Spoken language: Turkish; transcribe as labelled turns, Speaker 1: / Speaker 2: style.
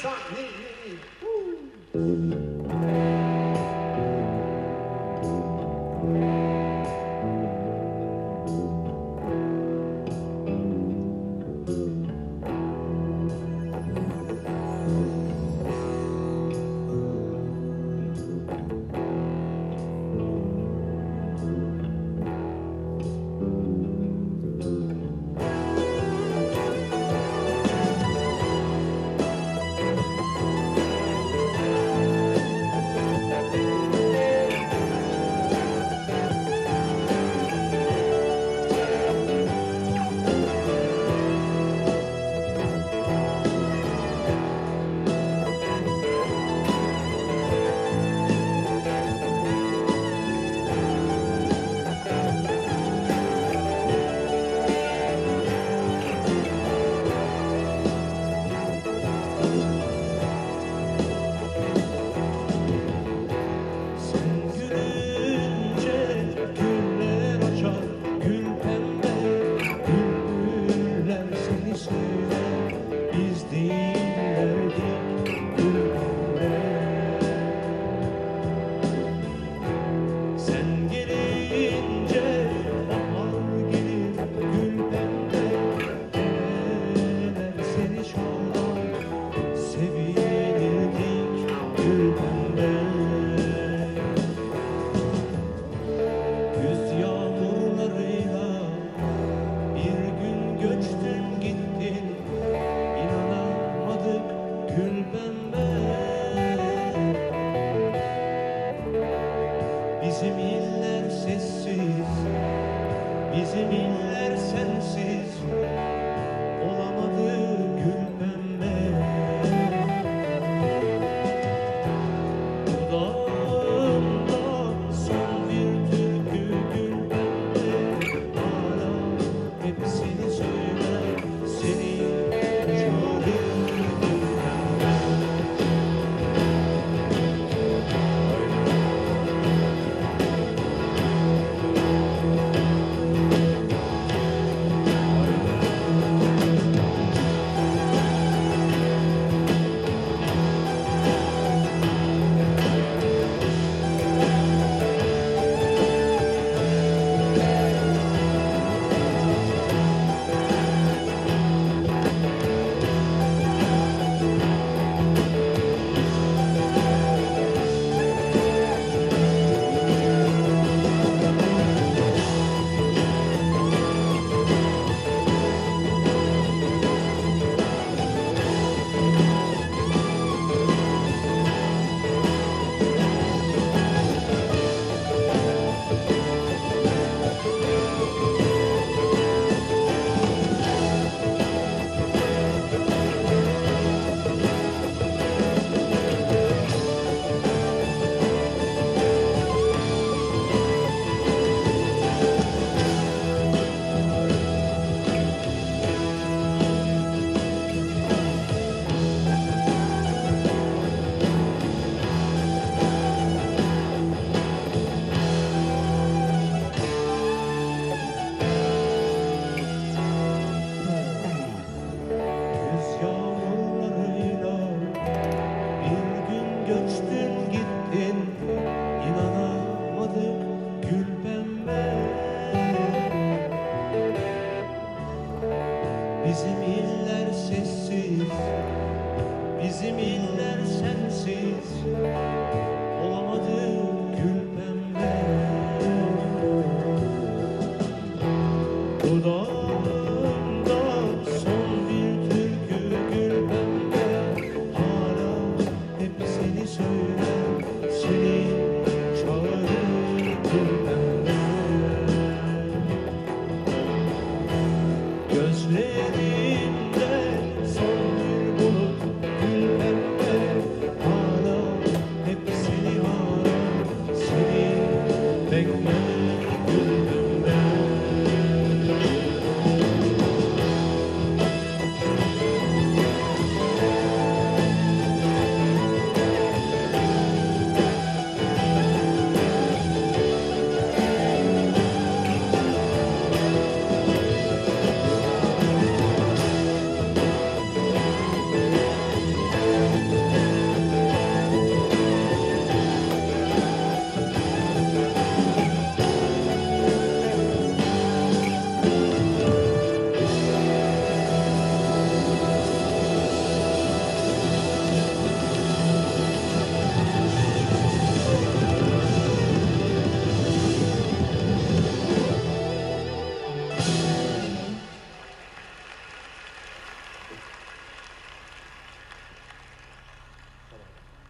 Speaker 1: Woo. göçtün gittin inanamadık gül pembe. Bizim iller sessiz Bizim iller sensiz. Oh.